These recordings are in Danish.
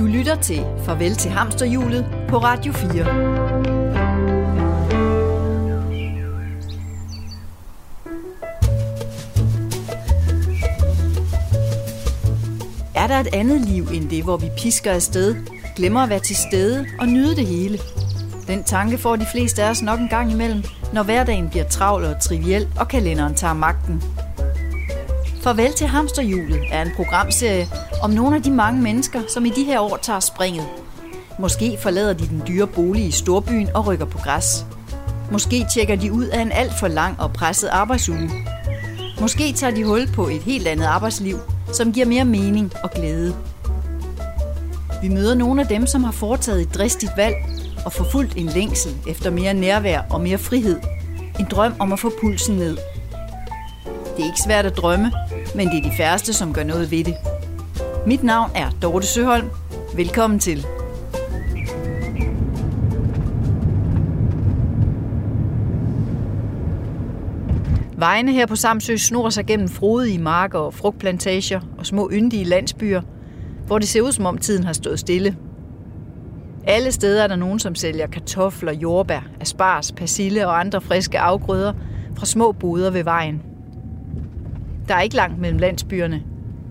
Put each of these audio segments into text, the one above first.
Du lytter til Farvel til hamsterhjulet på Radio 4. Er der et andet liv end det, hvor vi pisker afsted, glemmer at være til stede og nyde det hele? Den tanke får de fleste af os nok en gang imellem, når hverdagen bliver travl og triviel, og kalenderen tager magten. Farvel til Hamsterhjulet er en programserie om nogle af de mange mennesker, som i de her år tager springet. Måske forlader de den dyre bolig i storbyen og rykker på græs. Måske tjekker de ud af en alt for lang og presset arbejdsuge. Måske tager de hul på et helt andet arbejdsliv, som giver mere mening og glæde. Vi møder nogle af dem, som har foretaget et dristigt valg og forfulgt en længsel efter mere nærvær og mere frihed. En drøm om at få pulsen ned. Det er ikke svært at drømme, men det er de færreste, som gør noget ved det. Mit navn er Dorte Søholm. Velkommen til. Vejene her på Samsø snor sig gennem frodige marker og frugtplantager og små yndige landsbyer, hvor det ser ud som om tiden har stået stille. Alle steder er der nogen, som sælger kartofler, jordbær, asparges, persille og andre friske afgrøder fra små boder ved vejen. Der er ikke langt mellem landsbyerne.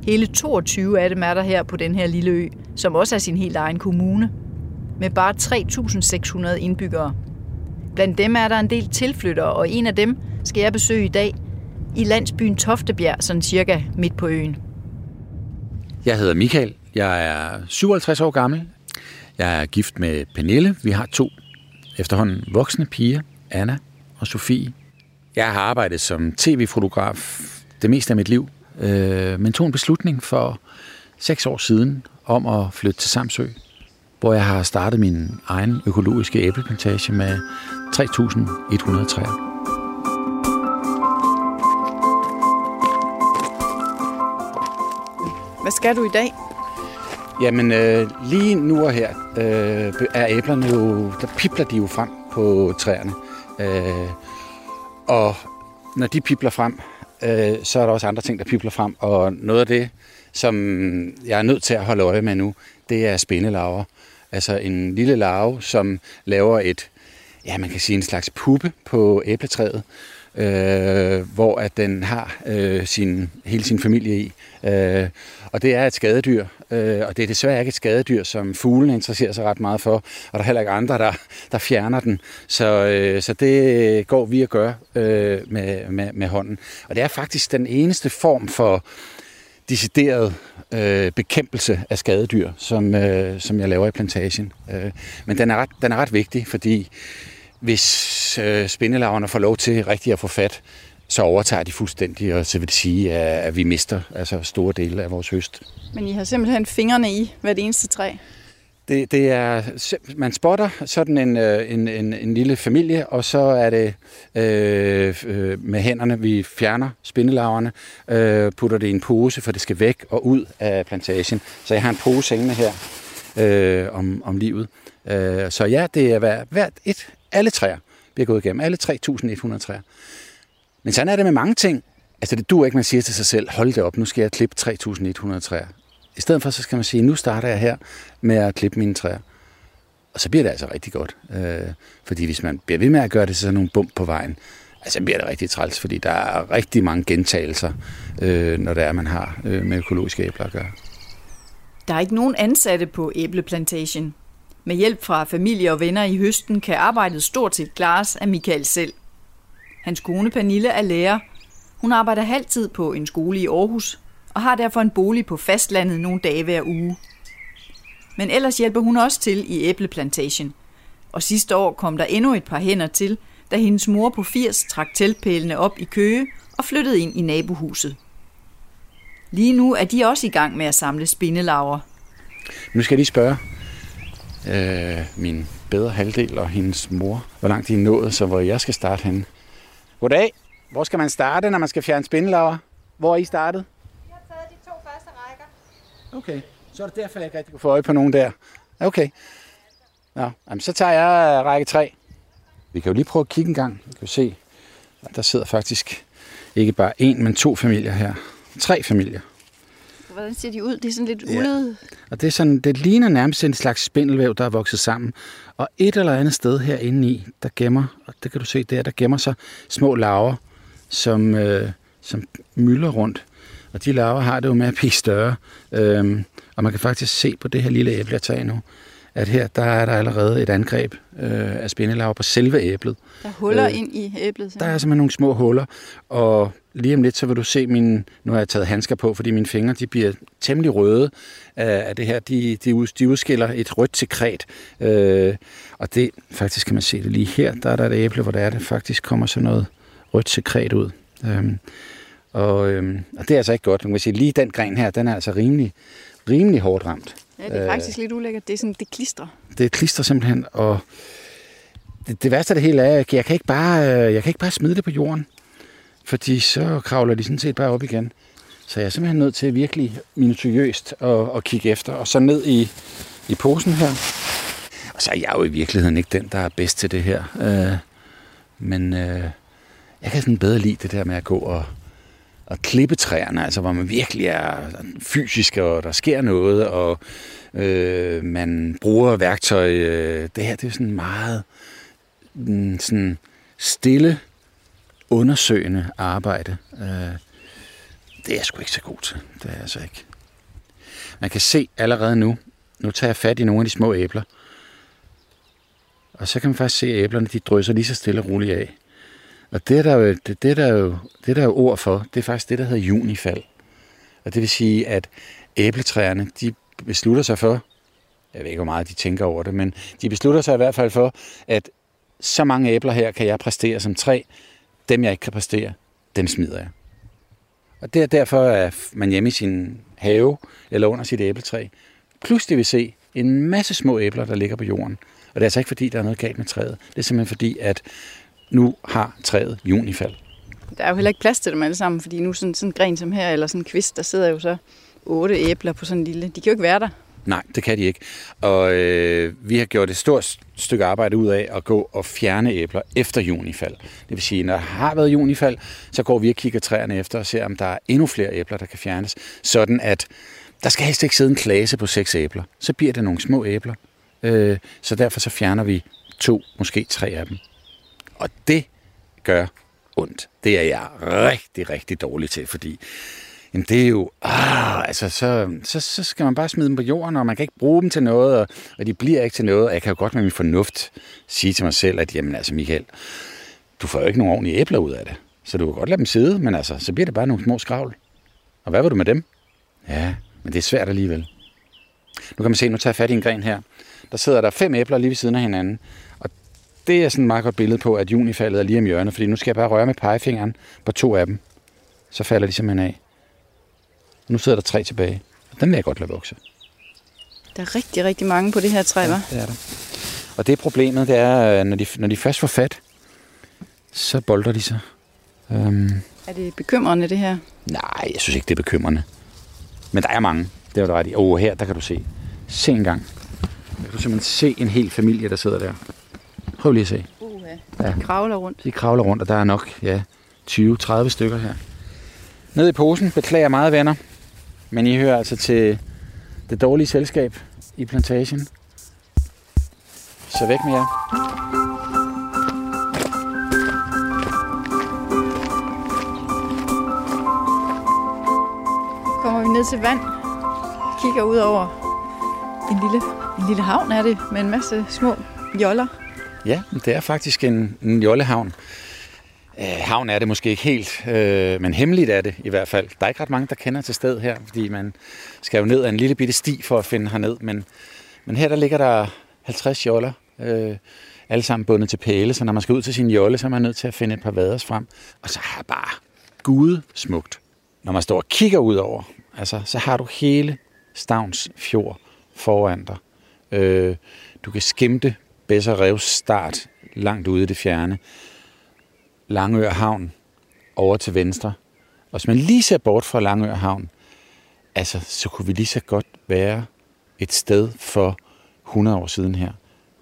Hele 22 af dem er der her på den her lille ø, som også er sin helt egen kommune, med bare 3.600 indbyggere. Blandt dem er der en del tilflyttere, og en af dem skal jeg besøge i dag i landsbyen Toftebjerg, sådan cirka midt på øen. Jeg hedder Michael. Jeg er 57 år gammel. Jeg er gift med Pernille. Vi har to efterhånden voksne piger, Anna og Sofie. Jeg har arbejdet som tv-fotograf det meste af mit liv, øh, men tog en beslutning for seks år siden om at flytte til Samsø, hvor jeg har startet min egen økologiske æbleplantage med 3.100 træer. Hvad skal du i dag? Jamen, øh, lige nu og her øh, er æblerne jo, der pipler de jo frem på træerne. Øh, og når de pipler frem, øh, så er der også andre ting, der pipler frem. Og noget af det, som jeg er nødt til at holde øje med nu, det er spindelarver. Altså en lille larve, som laver et, ja, man kan sige en slags puppe på æbletræet, øh, hvor at den har øh, sin, hele sin familie i. Øh, og det er et skadedyr, øh, og det er desværre ikke et skadedyr, som fuglen interesserer sig ret meget for, og der er heller ikke andre, der, der fjerner den. Så, øh, så det går vi at gøre øh, med, med, med hånden. Og det er faktisk den eneste form for decideret øh, bekæmpelse af skadedyr, som, øh, som jeg laver i plantagen. Øh, men den er, ret, den er ret vigtig, fordi hvis øh, spindelarverne får lov til rigtig at få fat, så overtager de fuldstændig, og så vil det sige, at vi mister altså store dele af vores høst. Men I har simpelthen fingrene i hvert eneste træ? Det, det er, man spotter sådan en, en, en, en lille familie, og så er det øh, med hænderne, vi fjerner spindelarverne, øh, putter det i en pose, for det skal væk og ud af plantagen. Så jeg har en pose hængende her øh, om, om livet. Øh, så ja, det er hvert, hvert et, alle træer bliver gået igennem, alle 3.100 træer. Men sådan er det med mange ting. Altså det duer ikke, man siger til sig selv, hold det op, nu skal jeg klippe 3.100 træer. I stedet for, så skal man sige, nu starter jeg her med at klippe mine træer. Og så bliver det altså rigtig godt. Øh, fordi hvis man bliver ved med at gøre det, så er nogle bump på vejen. Altså bliver det rigtig træls, fordi der er rigtig mange gentagelser, øh, når det er, man har øh, med økologiske æbler at gøre. Der er ikke nogen ansatte på æbleplantation. Med hjælp fra familie og venner i høsten kan arbejdet stort set klares af Michael selv. Hans kone Pernille er lærer. Hun arbejder halvtid på en skole i Aarhus og har derfor en bolig på fastlandet nogle dage hver uge. Men ellers hjælper hun også til i æbleplantation. Og sidste år kom der endnu et par hænder til, da hendes mor på 80 trak teltpælene op i Køge og flyttede ind i nabohuset. Lige nu er de også i gang med at samle spindelaver. Nu skal jeg lige spørge øh, min bedre halvdel og hendes mor, hvor langt de er nået, så hvor jeg skal starte henne. Goddag. Hvor skal man starte, når man skal fjerne spindelauer? Hvor er I startet? Vi har taget de to første rækker. Okay, så er det derfor, jeg ikke rigtig kunne få øje på nogen der. Okay. Ja, jamen, så tager jeg række 3. Vi kan jo lige prøve at kigge en gang. Vi kan jo se, der sidder faktisk ikke bare en, men to familier her. Tre familier. Hvordan ser de ud? Det er sådan lidt ullet. Ja. Og det, er sådan, det ligner nærmest en slags spindelvæv, der er vokset sammen. Og et eller andet sted herinde i, der gemmer, og det kan du se der, der gemmer sig små laver, som, øh, som mylder rundt. Og de laver har det jo med at blive større. Øhm, og man kan faktisk se på det her lille æble, jeg tager nu, at her der er der allerede et angreb øh, af spindelaver på selve æblet. Der er huller øh, ind i æblet. Der er simpelthen nogle små huller, og lige om lidt, så vil du se min... Nu har jeg taget handsker på, fordi mine fingre de bliver temmelig røde af det her. De, de, de udskiller et rødt sekret. Øh, og det, faktisk kan man se det lige her, der er der et æble, hvor der er det faktisk kommer sådan noget rødt sekret ud. Øh, og, øh, og det er altså ikke godt. Man kan sige, lige den gren her, den er altså rimelig, rimelig hårdt ramt. Ja, det er faktisk øh, lidt ulækkert. Det er sådan, det klistrer. Det klistrer simpelthen, og det, det værste af det hele er, at jeg kan ikke bare, øh, jeg kan ikke bare smide det på jorden, fordi så kravler de sådan set bare op igen. Så jeg er simpelthen nødt til virkelig minutiøst at, at kigge efter, og så ned i, i posen her. Og så er jeg jo i virkeligheden ikke den, der er bedst til det her. Øh, men øh, jeg kan sådan bedre lide det der med at gå og, og klippe træerne, altså hvor man virkelig er fysisk, og der sker noget, og øh, man bruger værktøj. Øh, det her det er sådan meget mm, sådan stille, undersøgende arbejde. Øh, det er jeg sgu ikke så god til. Det er jeg altså ikke. Man kan se allerede nu, nu tager jeg fat i nogle af de små æbler, og så kan man faktisk se, at æblerne de drysser lige så stille og roligt af. Og det er der jo, det, det er der jo, det er der jo ord for. Det er faktisk det, der hedder junifald. Og det vil sige, at æbletræerne, de beslutter sig for, jeg ved ikke, hvor meget de tænker over det, men de beslutter sig i hvert fald for, at så mange æbler her kan jeg præstere som træ. Dem, jeg ikke kan præstere, dem smider jeg. Og det er derfor, at man hjemme i sin have eller under sit æbletræ pludselig vil se en masse små æbler, der ligger på jorden. Og det er altså ikke, fordi der er noget galt med træet. Det er simpelthen fordi, at nu har træet junifald. Der er jo heller ikke plads til dem alle sammen, fordi nu sådan, sådan en gren som her, eller sådan en kvist, der sidder jo så otte æbler på sådan en lille. De kan jo ikke være der. Nej, det kan de ikke. Og øh, vi har gjort et stort stykke arbejde ud af at gå og fjerne æbler efter junifald. Det vil sige, når der har været junifald, så går vi og kigger træerne efter og ser, om der er endnu flere æbler, der kan fjernes. Sådan at der skal helst ikke sidde en klase på seks æbler. Så bliver det nogle små æbler. Øh, så derfor så fjerner vi to, måske tre af dem. Og det gør ondt. Det er jeg rigtig, rigtig dårlig til, fordi jamen det er jo, ah, altså så, så, så skal man bare smide dem på jorden, og man kan ikke bruge dem til noget, og, og de bliver ikke til noget. Og jeg kan jo godt med min fornuft sige til mig selv, at jamen altså Michael, du får jo ikke nogen ordentlige æbler ud af det. Så du kan godt lade dem sidde, men altså, så bliver det bare nogle små skravl. Og hvad vil du med dem? Ja, men det er svært alligevel. Nu kan man se, nu tager jeg fat i en gren her. Der sidder der fem æbler lige ved siden af hinanden Og det er sådan et meget godt billede på, at junifaldet er lige om hjørnet, fordi nu skal jeg bare røre med pegefingeren på to af dem. Så falder de simpelthen af. Nu sidder der tre tilbage. Den vil jeg godt lade vokse. Der er rigtig, rigtig mange på det her træ, ja, det er der. Og det problemet, det er, når de, når de først får fat, så bolder de sig. Um, er det bekymrende, det her? Nej, jeg synes ikke, det er bekymrende. Men der er mange. Det er du ret i. Åh, oh, her, der kan du se. Se en gang. Der kan du simpelthen se en hel familie, der sidder der. Prøv lige at se. Uh, ja. De kravler rundt. De kravler rundt, og der er nok ja, 20-30 stykker her. Ned i posen, beklager meget venner, men I hører altså til det dårlige selskab i plantagen. Så væk med jer. Kommer vi ned til vand, kigger ud over en lille, en lille havn er det, med en masse små joller. Ja, det er faktisk en, en jollehavn. Øh, havn er det måske ikke helt, øh, men hemmeligt er det i hvert fald. Der er ikke ret mange, der kender til sted her, fordi man skal jo ned ad en lille bitte sti for at finde herned. Men, men her der ligger der 50 joller, øh, alle sammen bundet til pæle, så når man skal ud til sin jolle, så er man nødt til at finde et par vaders frem. Og så er bare gud smukt. Når man står og kigger ud over, altså, så har du hele Stavns fjord foran dig. Øh, du kan skimte Besser Revs start langt ude i det fjerne. Langør Havn over til venstre. Og hvis man lige ser bort fra Langør Havn, altså, så kunne vi lige så godt være et sted for 100 år siden her.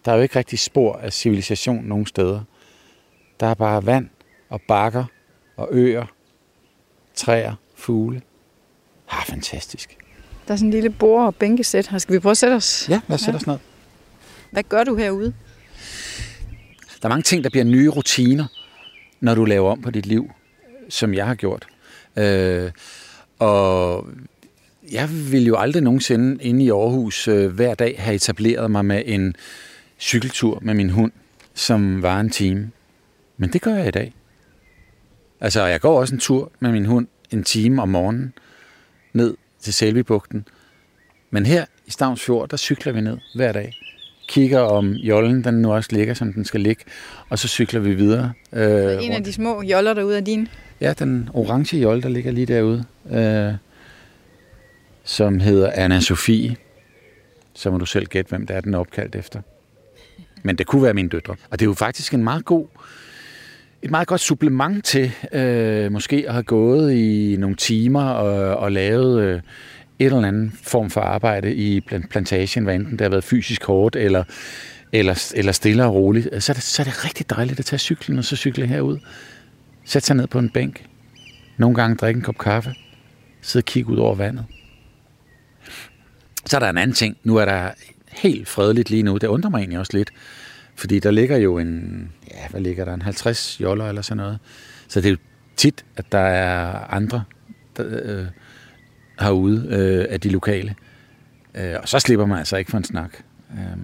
Der er jo ikke rigtig spor af civilisation nogen steder. Der er bare vand og bakker og øer, træer, fugle. Ah, fantastisk. Der er sådan en lille bord- og bænkesæt her. Skal vi prøve at sætte os? Ja, lad os sætte os ned. Hvad gør du herude? Der er mange ting, der bliver nye rutiner, når du laver om på dit liv, som jeg har gjort. Øh, og jeg vil jo aldrig nogensinde inde i Aarhus øh, hver dag have etableret mig med en cykeltur med min hund, som var en time. Men det gør jeg i dag. Altså, jeg går også en tur med min hund en time om morgenen ned til Selvibugten. Men her i Stavns Fjord, der cykler vi ned hver dag. Kigger om jollen, den nu også ligger, som den skal ligge. Og så cykler vi videre. Øh, en af de små joller derude af din? Ja, den orange jolle, der ligger lige derude. Øh, som hedder Anna Sofie. Så må du selv gætte, hvem det er, den er opkaldt efter. Men det kunne være mine døtre. Og det er jo faktisk en meget god, et meget godt supplement til øh, måske at have gået i nogle timer og, og lavet øh, et eller andet form for arbejde i plantagen, hvad enten det har været fysisk hårdt eller, eller, eller stille og roligt. Så er, det, så er det rigtig dejligt at tage cyklen og så cykle herud. Sætte sig ned på en bænk. Nogle gange drikke en kop kaffe. Sidde og kigge ud over vandet. Så er der en anden ting. Nu er der helt fredeligt lige nu. Det undrer mig egentlig også lidt. Fordi der ligger jo en, ja, hvad ligger der, en 50 joller eller sådan noget. Så det er jo tit, at der er andre der, øh, herude øh, af de lokale. Øh, og så slipper man altså ikke for en snak. Øh,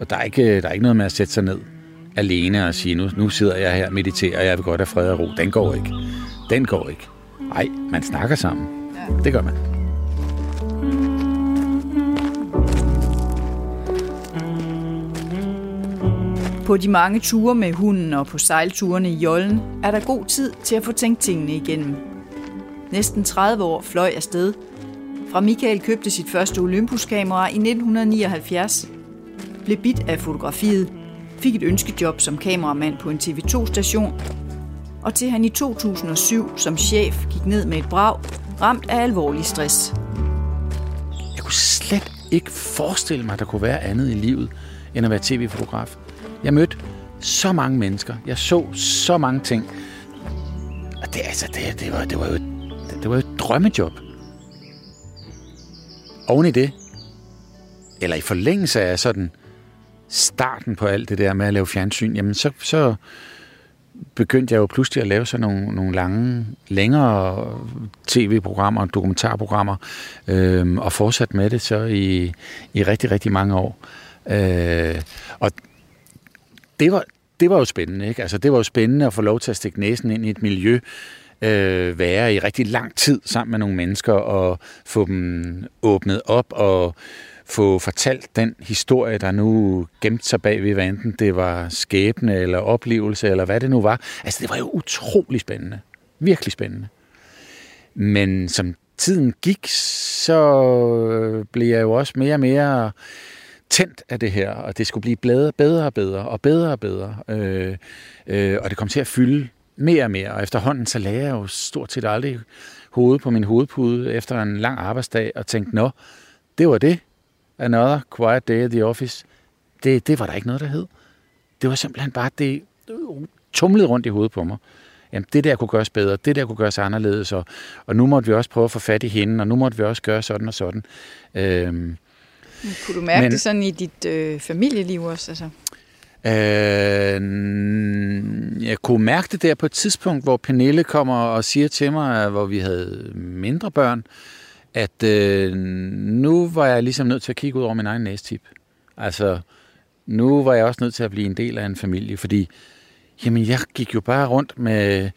og der er, ikke, der er ikke noget med at sætte sig ned alene og sige, nu, nu sidder jeg her og mediterer, og jeg vil godt have fred og ro. Den går ikke. Den går ikke. Nej, man snakker sammen. Det gør man. På de mange ture med hunden og på sejlturene i Jollen er der god tid til at få tænkt tingene igennem. Næsten 30 år fløj afsted. Fra Michael købte sit første Olympus-kamera i 1979, blev bit af fotografiet, fik et ønskejob som kameramand på en TV2-station, og til han i 2007 som chef gik ned med et brag, ramt af alvorlig stress. Jeg kunne slet ikke forestille mig, at der kunne være andet i livet, end at være tv-fotograf. Jeg mødte så mange mennesker. Jeg så så mange ting. Og det, altså, det, det, var, det, var jo, det var jo et drømmejob. Oven i det, eller i forlængelse af sådan starten på alt det der med at lave fjernsyn, jamen så, så begyndte jeg jo pludselig at lave sådan nogle, nogle lange, længere tv-programmer, dokumentarprogrammer, øh, og fortsat med det så i, i rigtig, rigtig mange år. Øh, og det var, det var jo spændende, ikke? Altså, det var jo spændende at få lov til at stikke næsen ind i et miljø, øh, være i rigtig lang tid sammen med nogle mennesker og få dem åbnet op og få fortalt den historie, der nu gemte sig bag ved, hvad enten det var skæbne eller oplevelse eller hvad det nu var. Altså, det var jo utrolig spændende. Virkelig spændende. Men som tiden gik, så blev jeg jo også mere og mere tændt af det her, og det skulle blive bedre, bedre og bedre, og bedre og bedre. Øh, øh, og det kom til at fylde mere og mere, og efterhånden så lagde jeg jo stort set aldrig hovedet på min hovedpude efter en lang arbejdsdag, og tænkte, nå, det var det. Another quiet day at the office. Det, det var der ikke noget, der hed. Det var simpelthen bare, det tumlede rundt i hovedet på mig. Jamen, det der kunne gøres bedre, det der kunne gøres anderledes, og, og nu måtte vi også prøve at få fat i hende, og nu måtte vi også gøre sådan og sådan. Øhm, kunne du mærke Men, det sådan i dit øh, familieliv også? Altså? Øh, jeg kunne mærke det der på et tidspunkt, hvor Pernille kommer og siger til mig, hvor vi havde mindre børn, at øh, nu var jeg ligesom nødt til at kigge ud over min egen næstip. Altså, nu var jeg også nødt til at blive en del af en familie, fordi jamen, jeg gik jo bare rundt med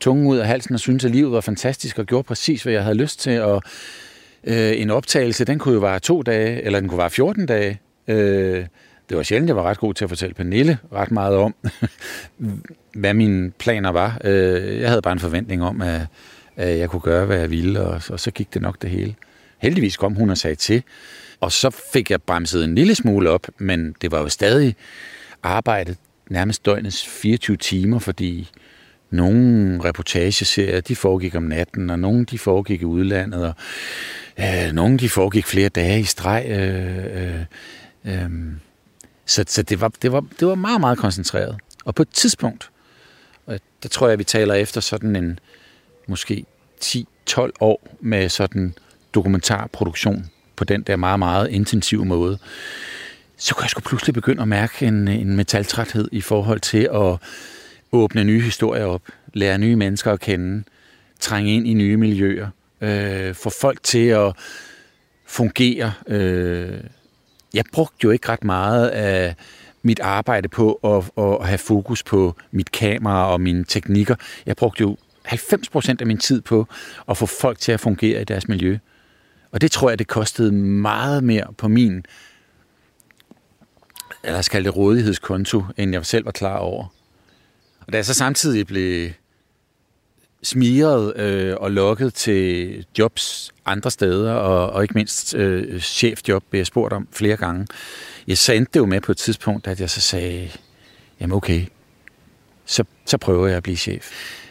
tungen ud af halsen og syntes, at livet var fantastisk og gjorde præcis, hvad jeg havde lyst til, og Øh, en optagelse, den kunne jo være to dage, eller den kunne være 14 dage. Øh, det var sjældent, jeg var ret god til at fortælle Pernille ret meget om, hvad mine planer var. Øh, jeg havde bare en forventning om, at, jeg kunne gøre, hvad jeg ville, og, og så gik det nok det hele. Heldigvis kom hun og sagde til, og så fik jeg bremset en lille smule op, men det var jo stadig arbejdet nærmest døgnets 24 timer, fordi nogle reportageserier, de foregik om natten, og nogle de foregik i udlandet, og Øh, nogle de foregik flere dage i streg. Øh, øh, øh, så så det, var, det, var, det var meget, meget koncentreret. Og på et tidspunkt, og der tror jeg, vi taler efter sådan en måske 10-12 år med sådan dokumentarproduktion på den der meget, meget intensive måde, så kunne jeg sgu pludselig begynde at mærke en, en metaltræthed i forhold til at åbne nye historier op, lære nye mennesker at kende, trænge ind i nye miljøer, øh, få folk til at fungere. Øh. Jeg brugte jo ikke ret meget af mit arbejde på at, at have fokus på mit kamera og mine teknikker. Jeg brugte jo 90% af min tid på at få folk til at fungere i deres miljø. Og det tror jeg, det kostede meget mere på min, eller skal det rådighedskonto, end jeg selv var klar over. Og da jeg så samtidig blev smiret øh, og lukket til jobs andre steder, og, og ikke mindst øh, chefjob, blev jeg spurgt om flere gange. Jeg sendte det jo med på et tidspunkt, at jeg så sagde, jamen okay, så, så prøver jeg at blive chef.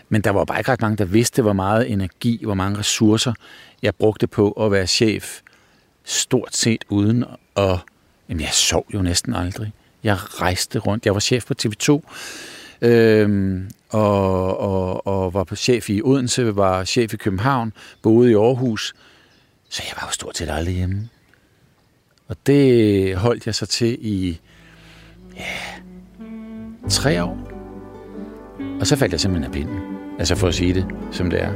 Men der var bare ikke ret mange, der vidste, hvor meget energi, hvor mange ressourcer jeg brugte på at være chef, stort set uden at... Jamen, jeg sov jo næsten aldrig. Jeg rejste rundt. Jeg var chef på TV2, øhm, og, og, og var på chef i Odense, var chef i København, boede i Aarhus. Så jeg var jo stort set aldrig hjemme. Og det holdt jeg så til i ja, tre år. Og så faldt jeg simpelthen af pinden. Altså for at sige det, som det er.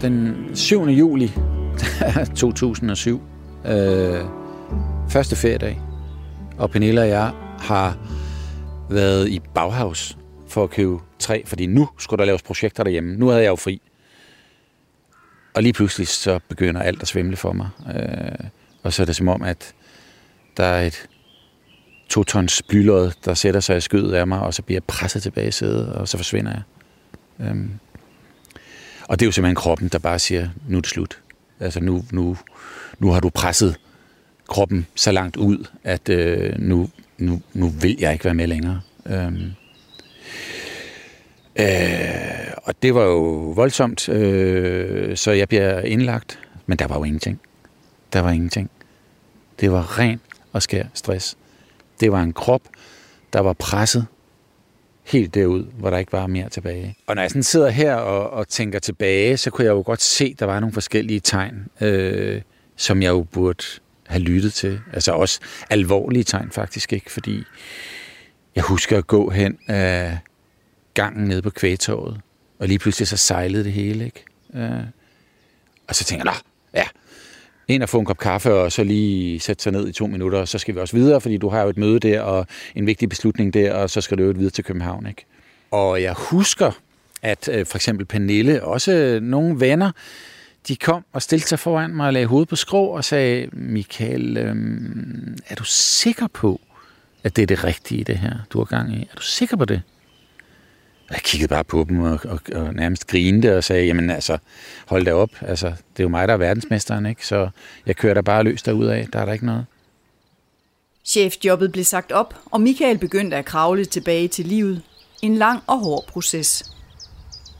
Den 7. juli 2007, øh, første feriedag, og Pernille og jeg har været i Bauhaus for at købe træ, fordi nu skulle der laves projekter derhjemme. Nu havde jeg jo fri. Og lige pludselig så begynder alt at svimle for mig. Øh, og så er det som om, at der er et to tons blylod, der sætter sig i skødet af mig, og så bliver jeg presset tilbage i sædet, og så forsvinder jeg. Øhm. Og det er jo simpelthen kroppen, der bare siger, nu er det slut. Altså nu, nu, nu har du presset kroppen så langt ud, at øh, nu, nu, nu vil jeg ikke være med længere. Øhm. Øh, og det var jo voldsomt, øh, så jeg bliver indlagt, men der var jo ingenting. Der var ingenting. Det var ren og skær stress. Det var en krop, der var presset helt derud, hvor der ikke var mere tilbage. Og når jeg sådan sidder her og, og tænker tilbage, så kunne jeg jo godt se, at der var nogle forskellige tegn, øh, som jeg jo burde have lyttet til. Altså også alvorlige tegn faktisk ikke, fordi jeg husker at gå hen af gangen nede på kvægtorvet, og lige pludselig så sejlede det hele, ikke? Øh, og så tænker jeg, ja, ind og få en kop kaffe, og så lige sætte sig ned i to minutter, og så skal vi også videre, fordi du har jo et møde der, og en vigtig beslutning der, og så skal du jo videre til København. Ikke? Og jeg husker, at øh, for eksempel Pernille, også øh, nogle venner, de kom og stillede sig foran mig og lagde hovedet på skrå og sagde, Michael, øhm, er du sikker på, at det er det rigtige, det her, du har gang i? Er du sikker på det? Og jeg kiggede bare på dem og, og, og nærmest grinede og sagde, jamen altså, hold da op. Altså, det er jo mig, der er verdensmesteren, ikke? Så jeg kører da bare løs derud af. Der er der ikke noget. Chefjobbet blev sagt op, og Michael begyndte at kravle tilbage til livet. En lang og hård proces.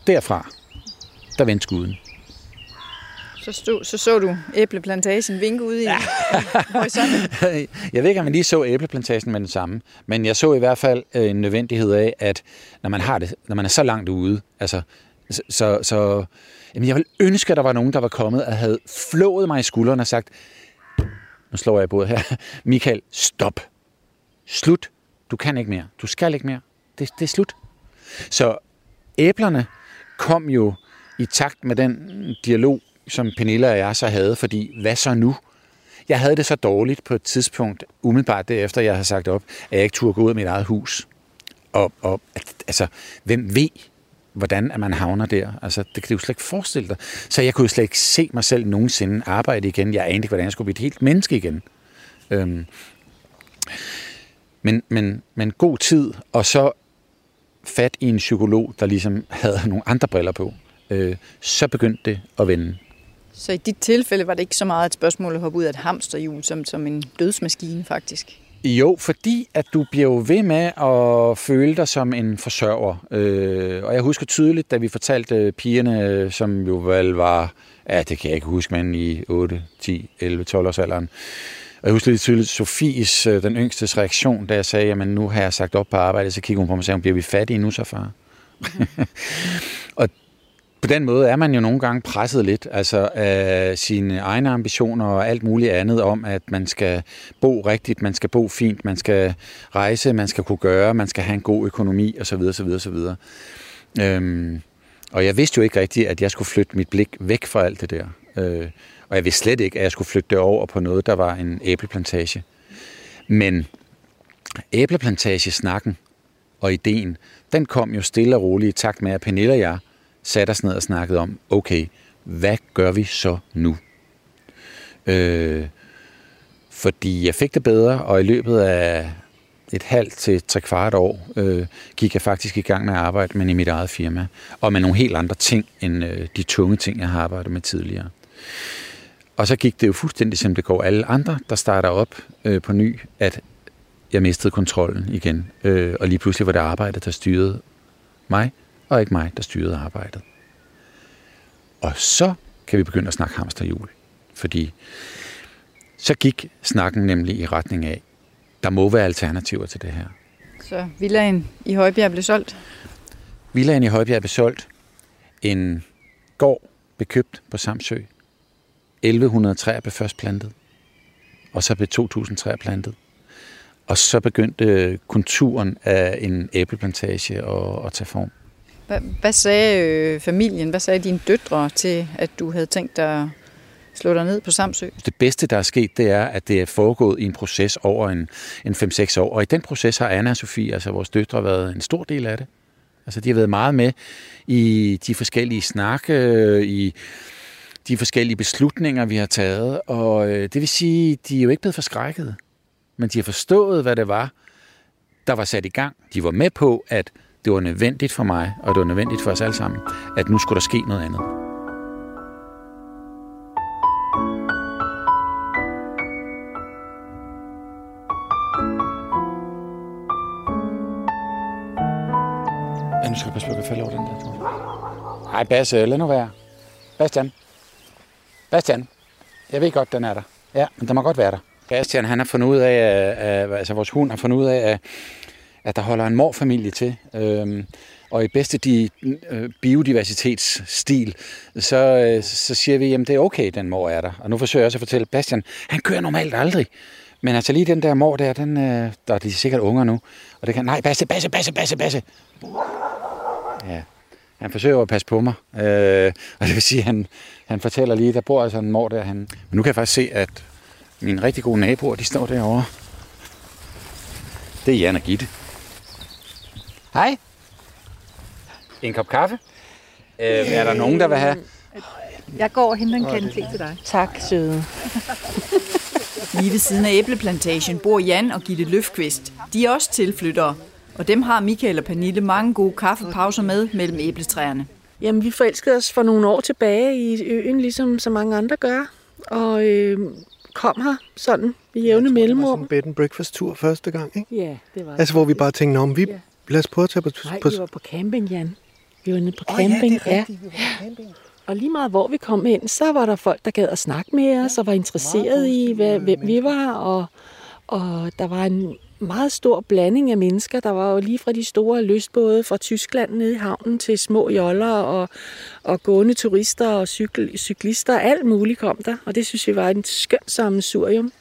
Derfra, der vendte skuden. Så, stod, så så du æbleplantagen vinke ud i ja. Jeg ved ikke, om man lige så æbleplantagen med den samme, men jeg så i hvert fald øh, en nødvendighed af, at når man har det, når man er så langt ude, altså, så, så jamen jeg vil ønske, at der var nogen, der var kommet og havde flået mig i skulderen og sagt, nu slår jeg bordet her, Michael, stop. Slut. Du kan ikke mere. Du skal ikke mere. Det, det er slut. Så æblerne kom jo i takt med den dialog, som Pernille og jeg så havde, fordi hvad så nu? Jeg havde det så dårligt på et tidspunkt, umiddelbart derefter, jeg havde sagt op, at jeg ikke turde gå ud af mit eget hus. Og, og altså, hvem ved, hvordan at man havner der? Altså, det kan du jo slet ikke forestille dig. Så jeg kunne jo slet ikke se mig selv nogensinde arbejde igen. Jeg anede ikke, hvordan jeg skulle blive et helt menneske igen. Øhm. Men, men, men god tid, og så fat i en psykolog, der ligesom havde nogle andre briller på. Øh, så begyndte det at vende. Så i dit tilfælde var det ikke så meget et spørgsmål at hoppe ud af et hamsterhjul, som, som en dødsmaskine faktisk? Jo, fordi at du bliver jo ved med at føle dig som en forsørger. Øh, og jeg husker tydeligt, da vi fortalte øh, pigerne, øh, som jo vel var, ja, det kan jeg ikke huske, men i 8, 10, 11, 12 års alderen, Og jeg husker lidt tydeligt Sofies, øh, den yngstes reaktion, da jeg sagde, jamen nu har jeg sagt op på arbejde, så kiggede hun på mig og sagde, bliver vi fattige nu så, far? og på den måde er man jo nogle gange presset lidt altså af sine egne ambitioner og alt muligt andet om, at man skal bo rigtigt, man skal bo fint, man skal rejse, man skal kunne gøre, man skal have en god økonomi osv. osv., osv. Øhm, og jeg vidste jo ikke rigtigt, at jeg skulle flytte mit blik væk fra alt det der. Øh, og jeg vidste slet ikke, at jeg skulle flytte det over på noget, der var en æbleplantage. Men æbleplantagesnakken og ideen, den kom jo stille og roligt i takt med, at Pernille og jeg satte os ned og snakkede om, okay, hvad gør vi så nu? Øh, fordi jeg fik det bedre, og i løbet af et halvt til tre kvart år øh, gik jeg faktisk i gang med at arbejde med i mit eget firma, og med nogle helt andre ting end øh, de tunge ting, jeg har arbejdet med tidligere. Og så gik det jo fuldstændig som det går alle andre, der starter op øh, på ny, at jeg mistede kontrollen igen. Øh, og lige pludselig var det arbejdet, der styrede mig, og ikke mig, der styrede arbejdet. Og så kan vi begynde at snakke hamsterhjul. Fordi så gik snakken nemlig i retning af, der må være alternativer til det her. Så villaen i Højbjerg blev solgt? Villaen i Højbjerg blev solgt. En gård blev købt på Samsø. 1100 træer blev først plantet. Og så blev 2000 træer plantet. Og så begyndte konturen af en æbleplantage at, at tage form. Hvad, hvad sagde øh, familien, hvad sagde dine døtre til, at du havde tænkt dig at slå dig ned på Samsø? Det bedste, der er sket, det er, at det er foregået i en proces over en, en 5-6 år. Og i den proces har Anna og Sofie, altså vores døtre, været en stor del af det. Altså, de har været meget med i de forskellige snakke, øh, i de forskellige beslutninger, vi har taget. Og øh, det vil sige, de er jo ikke blevet forskrækket, men de har forstået, hvad det var, der var sat i gang. De var med på, at det var nødvendigt for mig, og det var nødvendigt for os alle sammen, at nu skulle der ske noget andet. Ja, nu skal jeg passe på, at jeg falder over den der. Nej, Basse, lad nu være. Bastian. Bastian. Jeg ved godt, den er der. Ja, men den må godt være der. Bastian, han har fundet ud af, at, altså vores hund har fundet ud af, at, at der holder en morfamilie til. Øhm, og i bedste de, øh, biodiversitetsstil, så, øh, så siger vi, at det er okay, den mor er der. Og nu forsøger jeg også at fortælle Bastian, han kører normalt aldrig. Men altså lige den der mor der, den, øh, der er de sikkert unger nu. Og det kan, nej, Basse, Basse, Basse, Basse, Basse. Ja, han forsøger at passe på mig. Øh, og det vil sige, at han, han fortæller lige, der bor altså en mor der. Han... Men nu kan jeg faktisk se, at mine rigtig gode naboer, de står derovre. Det er Jan og Gitte. Hej. En kop kaffe? Øh, er der nogen, der vil have? Jeg går og henter en kande te til dig. Tak, søde. Lige ved siden af æbleplantagen bor Jan og Gitte Løfqvist. De er også tilflyttere, og dem har Michael og Pernille mange gode kaffepauser med mellem æbletræerne. Jamen, vi forelskede os for nogle år tilbage i øen, ligesom så mange andre gør. Og øh, kom her sådan ved jævne Det var mellemrum. sådan en bed and breakfast tur første gang, ikke? Ja, det var Altså, hvor vi bare tænkte, om vi Ja. Lad os prøve at tage på... Nej, på vi var på camping, Jan. Vi var nede på Åh, camping. ja, det er rigtigt, vi var på camping. Og lige meget hvor vi kom ind, så var der folk, der gad at snakke med os, og var interesseret i, hvad, hvem vi var. Og, og der var en meget stor blanding af mennesker. Der var jo lige fra de store lystbåde fra Tyskland nede i havnen til små joller og, og gående turister og cykel, cyklister. Alt muligt kom der, og det synes vi var en skønt sammensurium.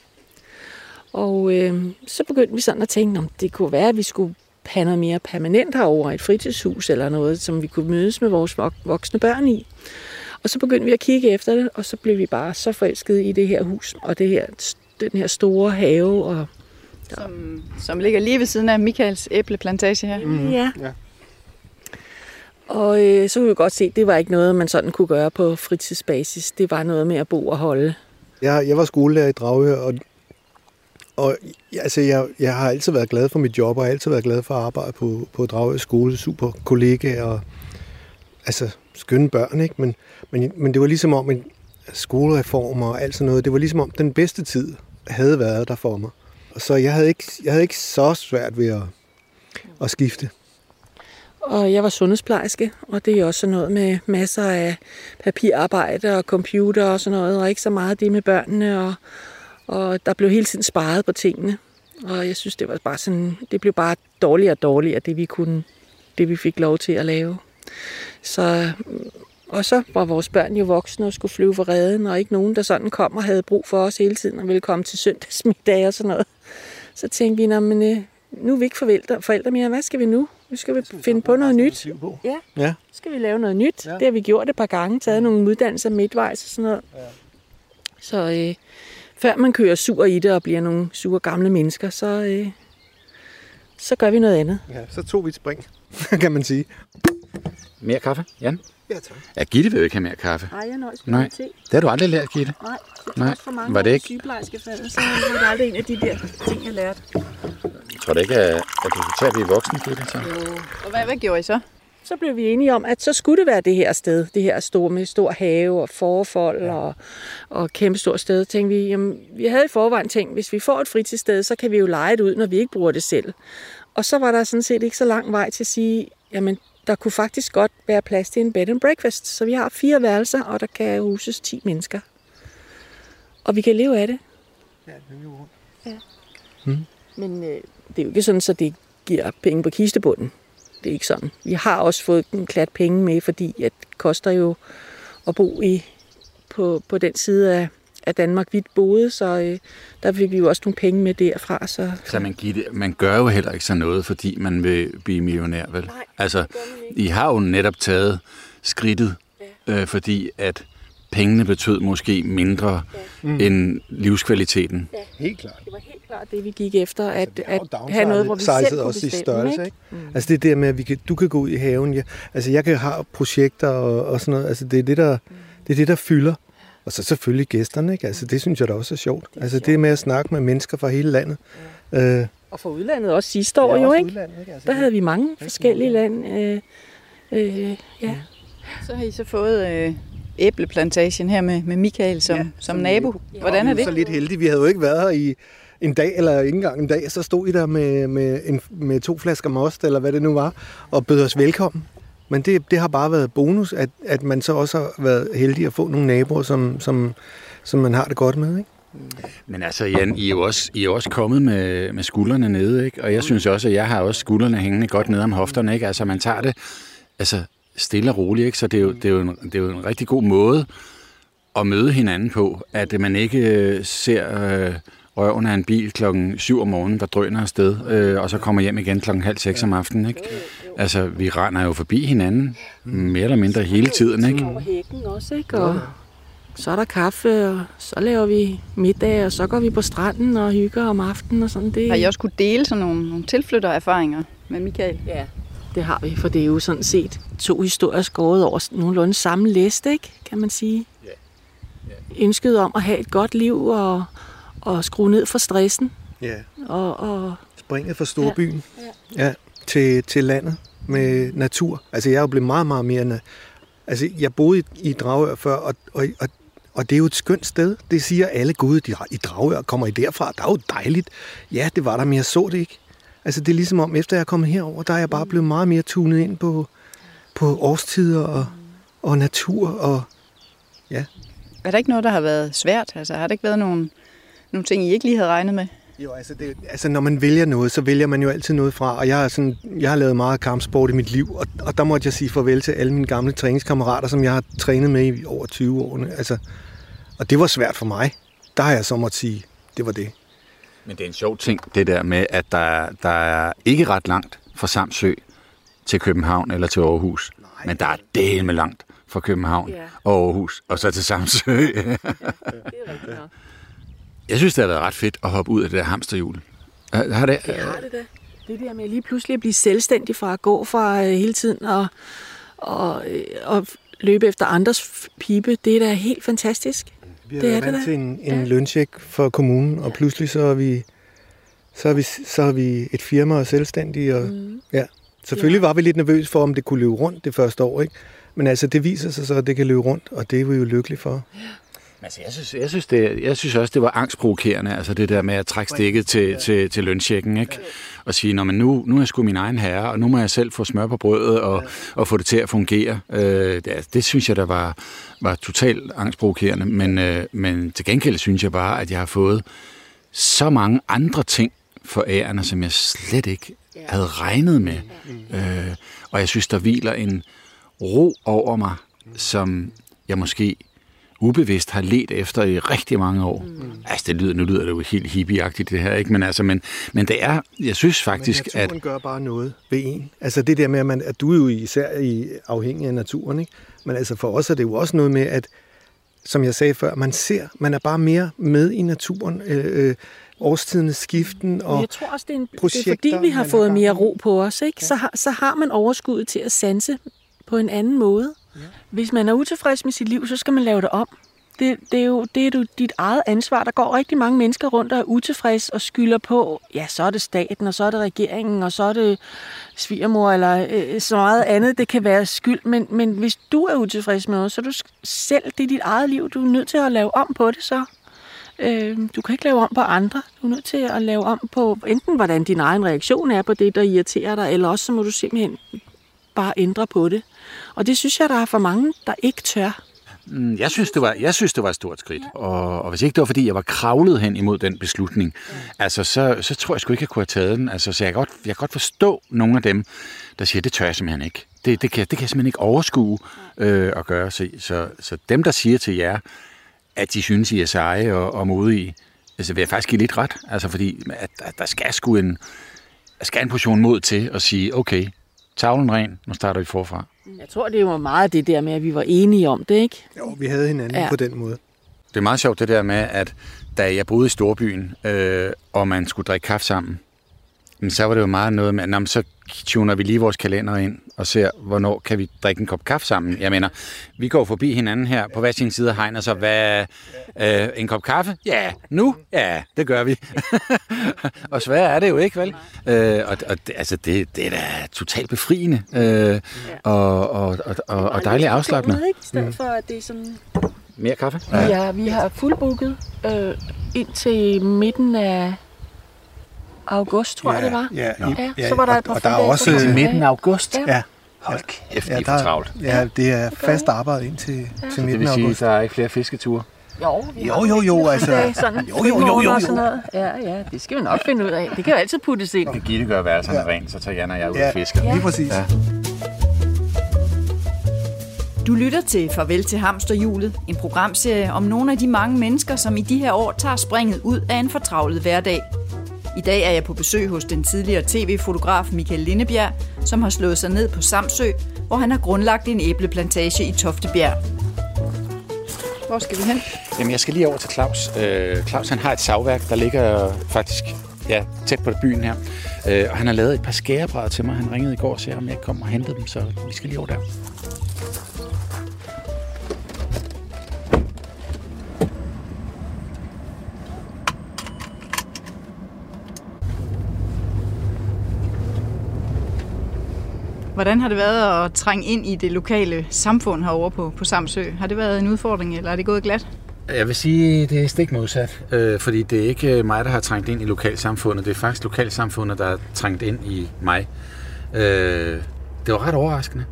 Og øh, så begyndte vi sådan at tænke, om det kunne være, at vi skulle have noget mere permanent herover et fritidshus eller noget, som vi kunne mødes med vores vok- voksne børn i. Og så begyndte vi at kigge efter det, og så blev vi bare så forelskede i det her hus, og det her, den her store have. Og, Som, som ligger lige ved siden af Michaels æbleplantage her. mm. ja. Ja. Og øh, så kunne vi godt se, at det var ikke noget, man sådan kunne gøre på fritidsbasis. Det var noget med at bo og holde. Jeg, jeg var skolelærer i Dragør, og, og altså, jeg, jeg har altid været glad for mit job, og har altid været glad for at arbejde på, på Dragø skole. Super kollegaer, og altså skønne børn, ikke? Men, men, men det var ligesom om en skolereformer og alt sådan noget. Det var ligesom om den bedste tid havde været der for mig. Og så jeg havde ikke, jeg havde ikke så svært ved at, at skifte. Og jeg var sundhedsplejerske, og det er også sådan noget med masser af papirarbejde og computer og sådan noget, og ikke så meget det med børnene. Og, og der blev hele tiden sparet på tingene. Og jeg synes, det var bare sådan, det blev bare dårligere og dårligere, det vi kunne, det vi fik lov til at lave. Så, og så var vores børn jo voksne og skulle flyve for redden, og ikke nogen, der sådan kom og havde brug for os hele tiden og ville komme til søndagsmiddag og sådan noget. Så tænkte vi, men, øh, nu er vi ikke forældre, forældre mere. Hvad skal vi nu? Nu skal vi finde på noget nyt. Ja, Ja. skal vi lave noget nyt. Ja. Det har vi gjort et par gange, taget nogle uddannelser midtvejs og sådan noget. Ja. Så øh, før man kører sur i det og bliver nogle sure gamle mennesker, så, øh, så gør vi noget andet. ja. Så tog vi et spring, kan man sige. Mere kaffe, Jan? Ja, tak. Ja, Gitte vil jo ikke have mere kaffe. Nej, jeg nøjes Nej. med te. Det har du aldrig lært, Gitte. Nej, Nej. trods for mange Var det ikke- sygeplejerskefaget, så var det aldrig en af de der ting, jeg lærte. Jeg tror da ikke, at, at du skal tage at blive voksen, Gitte. Så. Og hvad, hvad gjorde I så? Så blev vi enige om, at så skulle det være det her sted, det her store med stor have og forfold ja. og, og kæmpe stort sted. Tænkte vi, jamen, vi havde i forvejen tænkt, hvis vi får et fritidssted, så kan vi jo lege det ud, når vi ikke bruger det selv. Og så var der sådan set ikke så lang vej til at sige, jamen, der kunne faktisk godt være plads til en bed and breakfast. Så vi har fire værelser, og der kan huses 10 mennesker. Og vi kan leve af det. Ja, det er jo rundt. Men øh, det er jo ikke sådan, så det giver penge på kistebunden. Det er ikke sådan. Vi har også fået en klat penge med, fordi at det koster jo at bo i, på, på den side af, af Danmark, vi boede, så øh, der fik vi jo også nogle penge med derfra. Så, Så man, Gitte, man gør jo heller ikke sådan noget, fordi man vil blive millionær, vel? Nej, altså, I har jo netop taget skridtet, øh, fordi at pengene betød måske mindre ja. end livskvaliteten. Helt klart. det var helt klart det, vi gik efter, at, jo at have noget, hvor vi selv kunne også i størrelse, ikke? ikke? Mm. Altså det der med, at vi kan, du kan gå ud i haven. Ja. Altså jeg kan have projekter og, og sådan noget. Altså det er det, der, det er det, der fylder. Og så selvfølgelig gæsterne, ikke? Altså det synes jeg da også er sjovt. Det er altså det med at snakke med mennesker fra hele landet. Øh, Og for udlandet også sidste år, jo, ikke? Altså, Der havde vi mange forskellige lande. Øh, øh, ja. Så har I så fået øh, æbleplantagen her med, med Michael som, Ja, som nabo. Hvordan er Vi er så det? lidt heldige. Vi havde jo ikke været her i en dag, eller ikke engang en dag, så stod I der med, med, en, med to flasker most, eller hvad det nu var, og bød os velkommen. Men det, det har bare været bonus, at, at man så også har været heldig at få nogle naboer, som, som, som man har det godt med. Ikke? Men altså, Jan, I er jo også, I er også kommet med, med skuldrene nede, ikke? Og jeg synes også, at jeg har også skuldrene hængende godt ned om hofterne, ikke? Altså, man tager det altså, stille og roligt, ikke? Så det er, jo, det, er jo en, det er jo en rigtig god måde at møde hinanden på, at man ikke øh, ser øh, røven af en bil klokken 7 om morgenen, der drøner afsted, øh, og så kommer hjem igen klokken halv seks om aftenen, ikke? Altså, vi render jo forbi hinanden mere eller mindre hele tiden, ikke? over hækken også, ikke? Og så er der kaffe, og så laver vi middag, og så går vi på stranden og hygger om aftenen og sådan. Det, Har I også kunne dele sådan nogle, nogle tilflyttererfaringer med Michael? Ja, det har vi, for det er jo sådan set to historier skåret over nogenlunde samme læst, ikke? Kan man sige. Ja. Ønsket om at have et godt liv og, og skrue ned for stressen. Ja. Og, og Springet fra storbyen ja. Ja, til, til landet med natur. Altså jeg er jo blevet meget, meget mere... Na- altså jeg boede i, i Dragør før, og, og, og, og det er jo et skønt sted. Det siger alle gode de, i Dragør. Kommer I derfra? Der er jo dejligt. Ja, det var der, men jeg så det ikke. Altså det er ligesom om, efter jeg er kommet herover, der er jeg bare blevet meget mere tunet ind på, på årstider og, og natur. Og, Er der ikke noget, der har været svært? Altså, har der ikke været nogle, nogle ting, I ikke lige havde regnet med? Jo, altså, det, altså når man vælger noget, så vælger man jo altid noget fra. Og jeg har, sådan, jeg har lavet meget kampsport i mit liv, og, og der måtte jeg sige farvel til alle mine gamle træningskammerater, som jeg har trænet med i over 20 år. Altså, og det var svært for mig. Der har jeg så måtte sige, det var det. Men det er en sjov ting, det der med, at der, der er ikke ret langt fra Samsø til København eller til Aarhus. Nej. Men der er del med langt fra København Ja. og Aarhus, og så til Samsø. det er. Jeg synes, det har været ret fedt at hoppe ud af det der hamsterhjul. Har det? Det har det da. Det der med lige pludselig at blive selvstændig fra at gå fra øh, hele tiden og, og, øh, og løbe efter andres pibe, det er da helt fantastisk. Vi har Det er det vant da. til en, en Ja. løncheck for kommunen, og pludselig så er vi, så er vi, så er vi et firma og selvstændige. Og, mm. ja. Selvfølgelig var vi lidt nervøse for, om det kunne løbe rundt det første år, ikke? Men altså, det viser sig så, at det kan løbe rundt, og det er vi jo lykkelige for. Altså, jeg, synes, jeg, synes det, jeg synes også, det var angstprovokerende, altså det der med at trække stikket til, til, til lønchecken, ikke? Og sige, Nå, men nu, nu er jeg sgu min egen herre, og nu må jeg selv få smør på brødet og, og få det til at fungere. Øh, det, altså, det synes jeg, der var, var totalt angstprovokerende, men, øh, men til gengæld synes jeg bare, at jeg har fået så mange andre ting for ærerne, som jeg slet ikke havde regnet med. Øh, og jeg synes, der hviler en ro over mig, som jeg måske ubevidst har let efter i rigtig mange år. Mm. Altså, det lyder, nu lyder det jo helt hippieagtigt det her, ikke? Men, altså, men, men det er, jeg synes faktisk, men naturen at... gør bare noget ved en. Altså det der med, at, man, at du er jo især i, afhængig af naturen, ikke? Men altså for os er det jo også noget med, at som jeg sagde før, man ser, man er bare mere med i naturen. Øh, øh, årstidernes skiften og Jeg tror også, det er, en, det er fordi, vi har fået mere ro på os. Ikke? Så, har, så har man overskuddet til at sanse på en anden måde. Ja. Hvis man er utilfreds med sit liv, så skal man lave det om. Det, det er jo det er jo dit eget ansvar. Der går rigtig mange mennesker rundt og er utilfreds og skylder på, ja, så er det staten, og så er det regeringen, og så er det svigermor, eller øh, så meget andet, det kan være skyld. Men, men hvis du er utilfreds med noget, så er du selv, det er dit eget liv. Du er nødt til at lave om på det så. Øh, du kan ikke lave om på andre. Du er nødt til at lave om på enten, hvordan din egen reaktion er på det, der irriterer dig, eller også så må du simpelthen bare ændre på det. Og det synes jeg, der er for mange, der ikke tør. Mm, jeg synes, det var, jeg synes, det var et stort skridt. Og, og hvis ikke det var, fordi jeg var kravlet hen imod den beslutning, altså, så, så tror jeg sgu ikke, jeg kunne have taget den. Altså, så jeg kan, godt, jeg kan godt forstå nogle af dem, der siger, det tør jeg simpelthen ikke. Det, det, kan, det kan jeg simpelthen ikke overskue øh, at gøre. Så, så, så dem, der siger til jer, at de synes, I er seje og, og modige, altså vil jeg faktisk give lidt ret. Altså fordi, at, at der skal sgu en, der skal en portion mod til at sige, okay, tavlen ren, nu starter vi forfra. Jeg tror, det var meget det der med, at vi var enige om det, ikke? Jo, vi havde hinanden ja. på den måde. Det er meget sjovt det der med, at da jeg boede i Storbyen, øh, og man skulle drikke kaffe sammen, men så var det jo meget noget med, at så tuner vi lige vores kalender ind og ser, hvornår kan vi drikke en kop kaffe sammen. Jeg mener, vi går forbi hinanden her på hver sin side af hegn, og så, hvad, øh, en kop kaffe? Ja, nu? Ja, det gør vi. og svært er det jo ikke, vel? Øh, og og det, altså, det, det er da totalt befriende øh, og, og, og, og, og dejligt afslappende. Ikke? I stedet for, at det er sådan... Mere kaffe? Ja, ja vi har fuldbooket øh, indtil midten af august, tror ja, jeg det var. Ja, ja, ja, så var der et par og der er også til midten af august. Ja. ja. Hold kæft, ja, det er for travlt. Ja, det er fast arbejde indtil ja. til midten af august. Det vil sige, at der er ikke flere fisketure? Jo, jo, jo, jo, altså. Sådan jo, jo, jo, jo, jo. Ja, ja, det skal vi nok finde ud af. Det kan jo altid puttes ind. Det Gitte gør værelserne ja. rent, så tager Jan og jeg ud ja. og fisker. Ja, lige præcis. Ja. Du lytter til Farvel til Hamsterhjulet, en programserie om nogle af de mange mennesker, som i de her år tager springet ud af en fortravlet hverdag. I dag er jeg på besøg hos den tidligere tv-fotograf Michael Lindebjerg, som har slået sig ned på Samsø, hvor han har grundlagt en æbleplantage i Toftebjerg. Hvor skal vi hen? Jamen, jeg skal lige over til Claus. Øh, Claus han har et savværk, der ligger faktisk ja, tæt på byen her. Øh, og han har lavet et par skærebrædder til mig. Han ringede i går og sagde, om jeg kom og hentede dem, så vi skal lige over der. Hvordan har det været at trænge ind i det lokale samfund herovre på, på Samsø? Har det været en udfordring, eller er det gået glat? Jeg vil sige, det er stik modsat, øh, fordi det er ikke øh, mig, der har trængt ind i lokalsamfundet. Det er faktisk lokalsamfundet, der har trængt ind i mig. Øh, det var ret overraskende.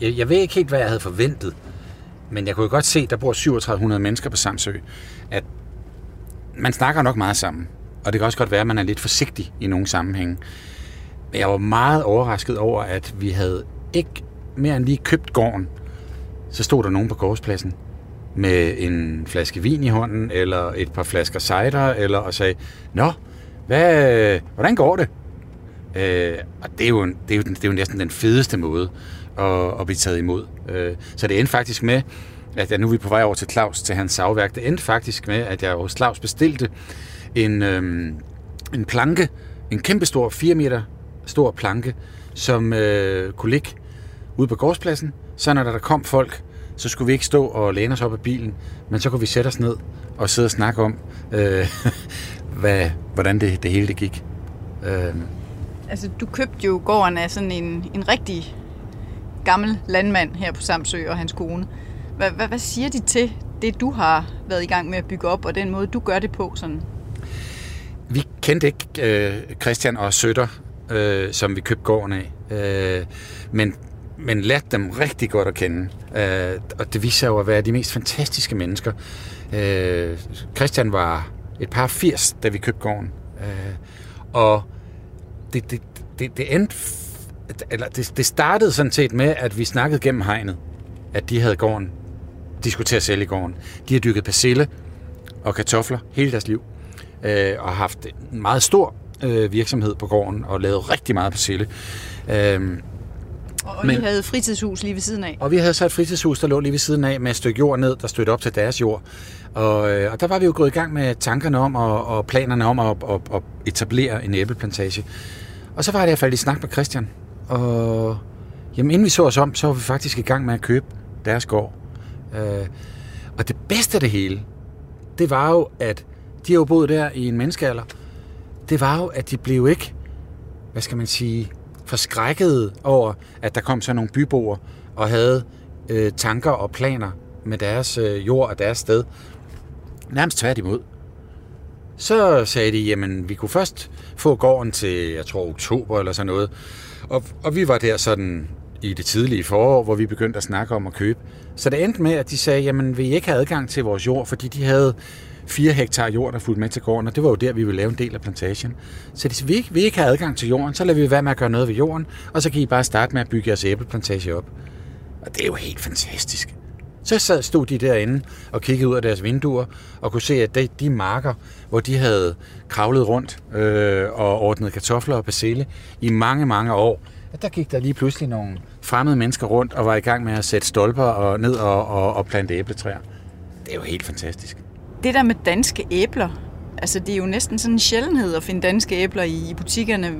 Jeg, jeg ved ikke helt, hvad jeg havde forventet, men jeg kunne godt se, at der bor 3700 mennesker på Samsø, at man snakker nok meget sammen. Og det kan også godt være, at man er lidt forsigtig i nogle sammenhænge. Men jeg var meget overrasket over, at vi havde ikke mere end lige købt gården. Så stod der nogen på gårdspladsen med en flaske vin i hånden, eller et par flasker cider, eller og sagde, Nå, hvad, hvordan går det? Øh, og det er, jo, det, er jo, det er jo næsten den fedeste måde at, at blive taget imod. Øh, så det endte faktisk med, at jeg nu er vi på vej over til Claus, til hans savværk. Det endte faktisk med, at jeg hos Claus bestilte en, øhm, en planke, en kæmpestor 4 meter stor planke, som øh, kunne ligge ude på gårdspladsen. Så når der kom folk, så skulle vi ikke stå og læne os op af bilen, men så kunne vi sætte os ned og sidde og snakke om, øh, hvad, hvordan det, det hele det gik. Øh. Altså, du købte jo gården af sådan en, en rigtig gammel landmand her på Samsø og hans kone. Hvad, hvad, hvad siger de til det, du har været i gang med at bygge op, og den måde, du gør det på? Sådan? Vi kendte ikke øh, Christian og Søtter, øh, som vi købte gården af, øh, men, men lærte dem rigtig godt at kende. Øh, og det viser jo at være de mest fantastiske mennesker. Øh, Christian var et par 80, da vi købte gården. Øh, og det, det, det, det endte eller det, det startede sådan set med, at vi snakkede gennem hegnet, at de havde gården, de skulle til at sælge gården. De har dykket persille og kartofler hele deres liv, øh, og har haft en meget stor øh, virksomhed på gården, og lavet rigtig meget persille. Øh, og men, I havde fritidshus lige ved siden af? Og vi havde så et fritidshus, der lå lige ved siden af, med et stykke jord ned, der stødte op til deres jord. Og, øh, og der var vi jo gået i gang med tankerne om, og, og planerne om at, at, at etablere en æbleplantage. Og så var det, jeg faldt i snak med Christian, og jamen, inden vi så os om, så var vi faktisk i gang med at købe deres gård. Øh, og det bedste af det hele, det var jo, at de har jo boet der i en menneskealder. Det var jo, at de blev ikke, hvad skal man sige, forskrækket over, at der kom så nogle byboer og havde øh, tanker og planer med deres øh, jord og deres sted. Nærmest tværtimod. Så sagde de, jamen vi kunne først få gården til, jeg tror, oktober eller sådan noget. Og, og vi var der sådan i det tidlige forår, hvor vi begyndte at snakke om at købe. Så det endte med, at de sagde, jamen vi ikke have adgang til vores jord, fordi de havde 4 hektar jord, der fulgte med til gården, og det var jo der, vi ville lave en del af plantagen. Så hvis vi ikke, vi ikke har adgang til jorden, så lader vi være med at gøre noget ved jorden, og så kan I bare starte med at bygge jeres æbleplantage op. Og det er jo helt fantastisk. Så sad, stod de derinde og kiggede ud af deres vinduer og kunne se, at de, de marker, hvor de havde kravlet rundt øh, og ordnet kartofler og persille i mange, mange år, at der gik der lige pludselig nogle fremmede mennesker rundt og var i gang med at sætte stolper og ned og, og, og plante æbletræer. Det er jo helt fantastisk. Det der med danske æbler, altså det er jo næsten sådan en sjældenhed at finde danske æbler i, i butikkerne.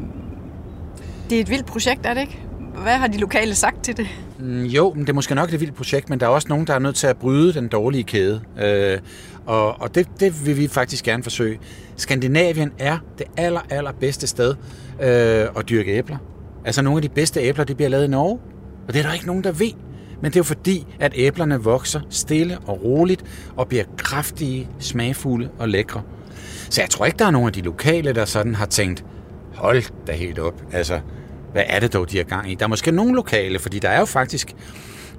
Det er et vildt projekt, er det ikke? Hvad har de lokale sagt til det? Mm, jo, men det er måske nok et vildt projekt, men der er også nogen, der er nødt til at bryde den dårlige kæde. Øh, og og det, det vil vi faktisk gerne forsøge. Skandinavien er det aller, aller bedste sted øh, at dyrke æbler. Altså nogle af de bedste æbler, det bliver lavet i Norge. Og det er der ikke nogen, der ved. Men det er jo fordi, at æblerne vokser stille og roligt og bliver kraftige, smagfulde og lækre. Så jeg tror ikke, der er nogen af de lokale, der sådan har tænkt, hold da helt op. Altså, hvad er det dog, de har gang i? Der er måske nogle lokale, fordi der er jo faktisk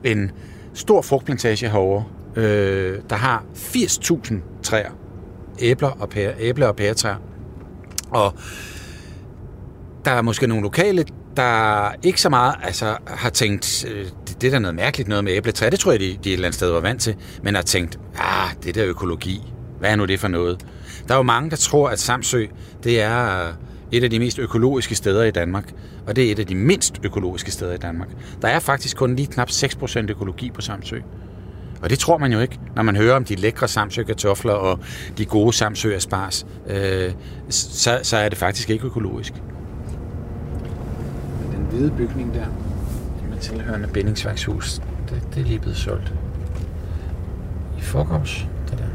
en stor frugtplantage herovre, øh, der har 80.000 træer, æbler og, pære, æble og pæretræer. Og der er måske nogle lokale, der ikke så meget altså, har tænkt, øh, det, er da noget mærkeligt noget med æbletræ. det tror jeg, de, de et eller andet sted var vant til, men har tænkt, ah, det der økologi, hvad er nu det for noget? Der er jo mange, der tror, at Samsø, det er øh, et af de mest økologiske steder i Danmark, og det er et af de mindst økologiske steder i Danmark. Der er faktisk kun lige knap 6% økologi på Samsø. Og det tror man jo ikke, når man hører om de lækre Samsø kartofler og de gode Samsø aspars. Øh, så, så er det faktisk ikke økologisk. Den hvide bygning der, tilhørende bindingsværkshus, det, det er lige blevet solgt. I forgårs, det der.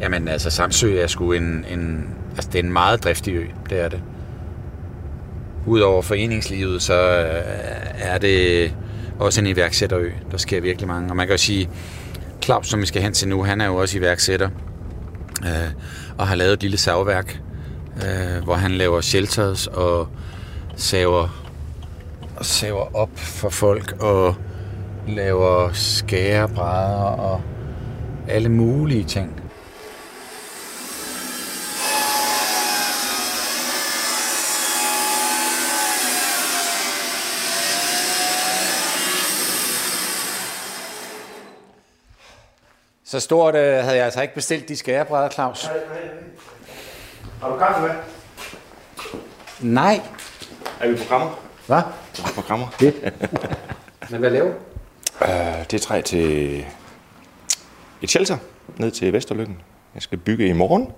Jamen altså, Samsø er sgu en, en, altså, det er en meget driftig ø, det er det. Udover foreningslivet, så øh, er det også en iværksætterø. Der sker virkelig mange. Og man kan jo sige, Claus, som vi skal hen til nu, han er jo også iværksætter. Øh, og har lavet et lille savværk, øh, hvor han laver shelters og saver, og saver op for folk og laver skærebrædder og alle mulige ting. Så stort øh, havde jeg altså ikke bestilt de skærebrædder, Claus. Nej, nej, nej. Har du kaffe med? Nej. Er vi programmer? Hvad? Er vi programmer? Det. Men hvad laver uh, Det er træ til et shelter ned til Vesterlykken. Jeg skal bygge i morgen.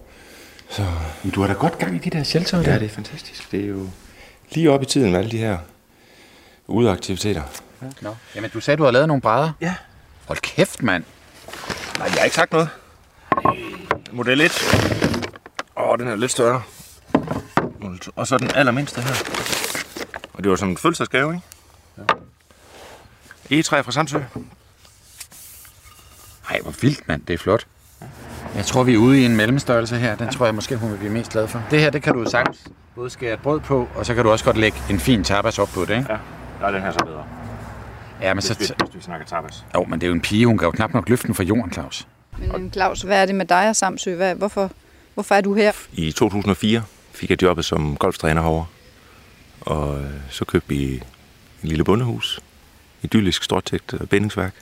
Så... Men du har da godt gang i de der shelter. Ja, det er fantastisk. Det er jo lige op i tiden med alle de her udeaktiviteter. Ja. No. Jamen, du sagde, du har lavet nogle brædder. Ja. Hold kæft, mand. Nej, jeg har ikke sagt noget. Model 1. Åh, oh, den er lidt større. Og så den allermindste her. Og det var sådan en fødselsdagsgave, ikke? Ja. E3 fra Samsø. Ej, hvor vildt, mand. Det er flot. Jeg tror, vi er ude i en mellemstørrelse her. Den tror jeg måske, hun vil blive mest glad for. Det her, det kan du sagtens både skære et brød på, og så kan du også godt lægge en fin tapas op på det, ikke? Ja, der er den her så bedre. Ja, men Hvis, hvis, så... hvis vi snakker tapas. Jo, men det er jo en pige. Hun kan jo knap nok løfte den fra jorden, Claus. Men Claus, hvad er det med dig og Samsø? Hvad, hvorfor, hvorfor er du her? I 2004 fik jeg jobbet som golftræner herovre. Og øh, så købte vi en lille bondehus. Idyllisk stråtægt øh, bindingsværk.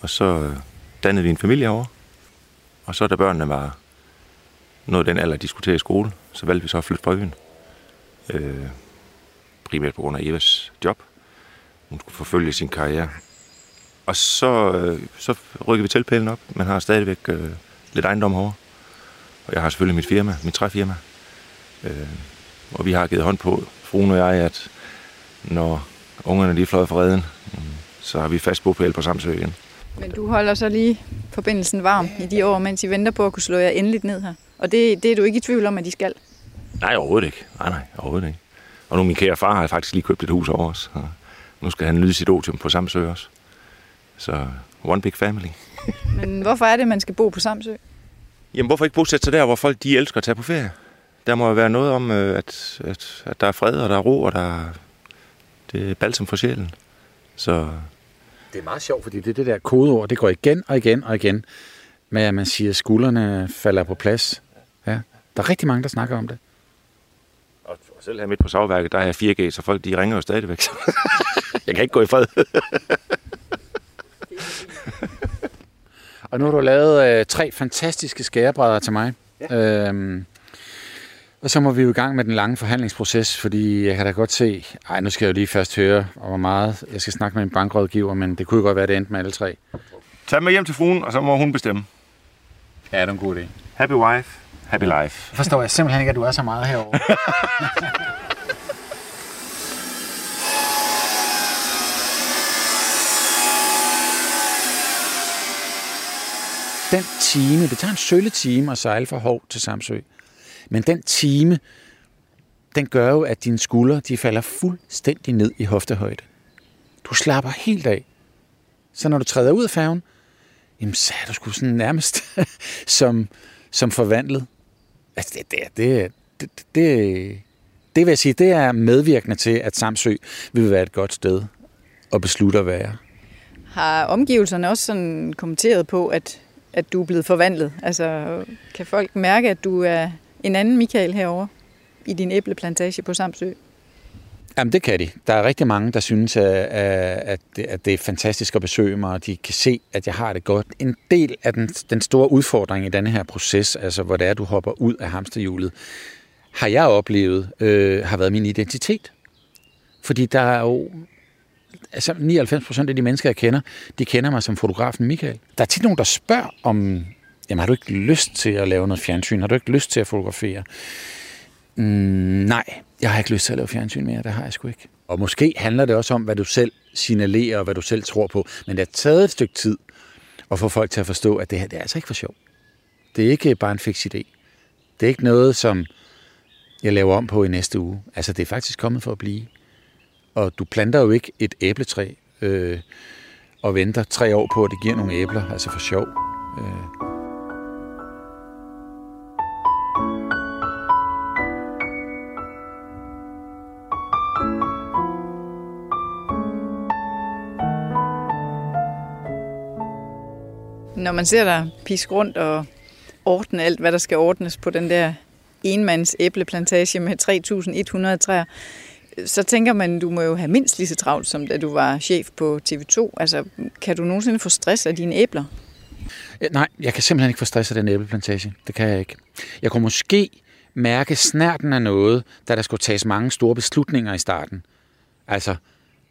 Og så øh, dannede vi en familie over. Og så da børnene var nået den alder, de skulle til i skole, så valgte vi så at flytte fra øen. Øh, primært på grund af Evas job. Hun skulle forfølge sin karriere. Og så, øh, så rykkede vi tilpælen op. Man har stadigvæk øh, lidt ejendom herovre. Og jeg har selvfølgelig mit firma, mit træfirma. Øh, og vi har givet hånd på, fruen og jeg, at når ungerne lige fløjet fra redden, så har vi fast bopæl på Samsø igen. Men du holder så lige forbindelsen varm i de år, mens I venter på at kunne slå jer endeligt ned her. Og det, det er du ikke i tvivl om, at de skal. Nej, overhovedet ikke. Nej, nej, overhovedet ikke. Og nu min kære far har faktisk lige købt et hus over os. Og nu skal han nyde sit otium på Samsø også. Så one big family. Men hvorfor er det, man skal bo på Samsø? Jamen, hvorfor ikke bosætte sig der, hvor folk de elsker at tage på ferie? Der må jo være noget om, øh, at, at, at der er fred, og der er ro, og der er, det er balsam for sjælen. Så Det er meget sjovt, fordi det er det der kodeord, det går igen og igen og igen, med at man siger, at skuldrene falder på plads. Ja. Der er rigtig mange, der snakker om det. Og selv her midt på savværket, der er jeg 4G, så folk de ringer jo stadigvæk. jeg kan ikke gå i fred. Og nu har du lavet øh, tre fantastiske skærebrædder til mig. Ja. Øhm, og så må vi jo i gang med den lange forhandlingsproces, fordi jeg kan da godt se, ej, nu skal jeg jo lige først høre, og hvor meget jeg skal snakke med en bankrådgiver, men det kunne jo godt være, det endte med alle tre. Tag med hjem til fruen, og så må hun bestemme. Ja, det er en god idé. Happy wife, happy life. Forstår jeg simpelthen ikke, at du er så meget herovre. den time, det tager en sølle time at sejle fra Hov til Samsø. Men den time, den gør jo, at dine skuldre, de falder fuldstændig ned i hoftehøjde. Du slapper helt af. Så når du træder ud af færgen, jamen, så er du sgu sådan nærmest som, som forvandlet. Altså, det, det, det, det, det, det vil jeg sige, det er medvirkende til, at Samsø vil være et godt sted at beslutte at være. Har omgivelserne også sådan kommenteret på, at, at du er blevet forvandlet? Altså, kan folk mærke, at du er en anden Michael herover i din æbleplantage på Samsø? Jamen, det kan de. Der er rigtig mange, der synes, at, at, det, at det er fantastisk at besøge mig, og de kan se, at jeg har det godt. En del af den, den store udfordring i denne her proces, altså hvor det er, du hopper ud af hamsterhjulet, har jeg oplevet, øh, har været min identitet. Fordi der er jo altså 99 procent af de mennesker, jeg kender, de kender mig som fotografen Michael. Der er tit nogen, der spørger om, jamen har du ikke lyst til at lave noget fjernsyn? Har du ikke lyst til at fotografere? Mm, nej, jeg har ikke lyst til at lave fjernsyn mere, det har jeg sgu ikke. Og måske handler det også om, hvad du selv signalerer, og hvad du selv tror på. Men det har taget et stykke tid at få folk til at forstå, at det her det er altså ikke for sjov. Det er ikke bare en fix idé. Det er ikke noget, som jeg laver om på i næste uge. Altså, det er faktisk kommet for at blive. Og du planter jo ikke et æbletræ øh, og venter tre år på, at det giver nogle æbler, altså for sjov. Øh. Når man ser dig piske rundt og ordne alt, hvad der skal ordnes på den der enmands æbleplantage med 3.100 træer, så tænker man, du må jo have mindst lige så travlt, som da du var chef på TV2. Altså, kan du nogensinde få stress af dine æbler? Nej, jeg kan simpelthen ikke få stress af den æbleplantage. Det kan jeg ikke. Jeg kunne måske mærke snærten af noget, da der skulle tages mange store beslutninger i starten. Altså,